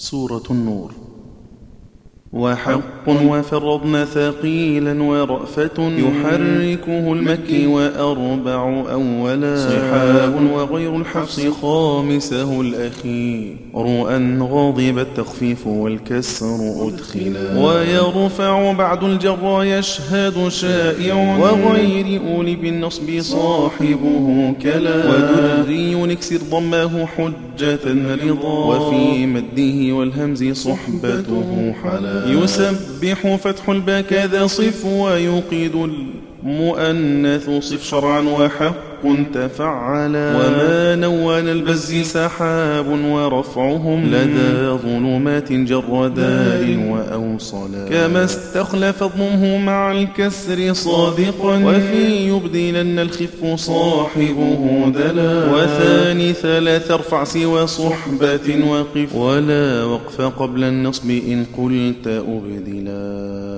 سورة النور. وحق وفرضن ثقيلا ورأفة يحركه المكي وأربع أولا. صحاب. وغير الحفص خامسه الأخير. أن غاضب التخفيف والكسر أدخلا. ويرفع بعد الجر يشهد شائع. وغير أولي بالنصب صاحبه كلا. ودري يكسر ضمه حجة رضا. وفي مده والهمز صحبته حلا. يسبح فتح الباء كذا صف ويوقد المؤنث صف شرعا وحق تفعلا وما نوان البز سحاب ورفعهم لدى ظلمات جرداء وأوصلا. كما استخلف ضمه مع الكسر صادقا. وفي يبدلن الخف صاحبه دلا. وثاني ثلاث ارفع سوى صحبة وقف. ولا وقف قبل النصب إن قلت أبدلا.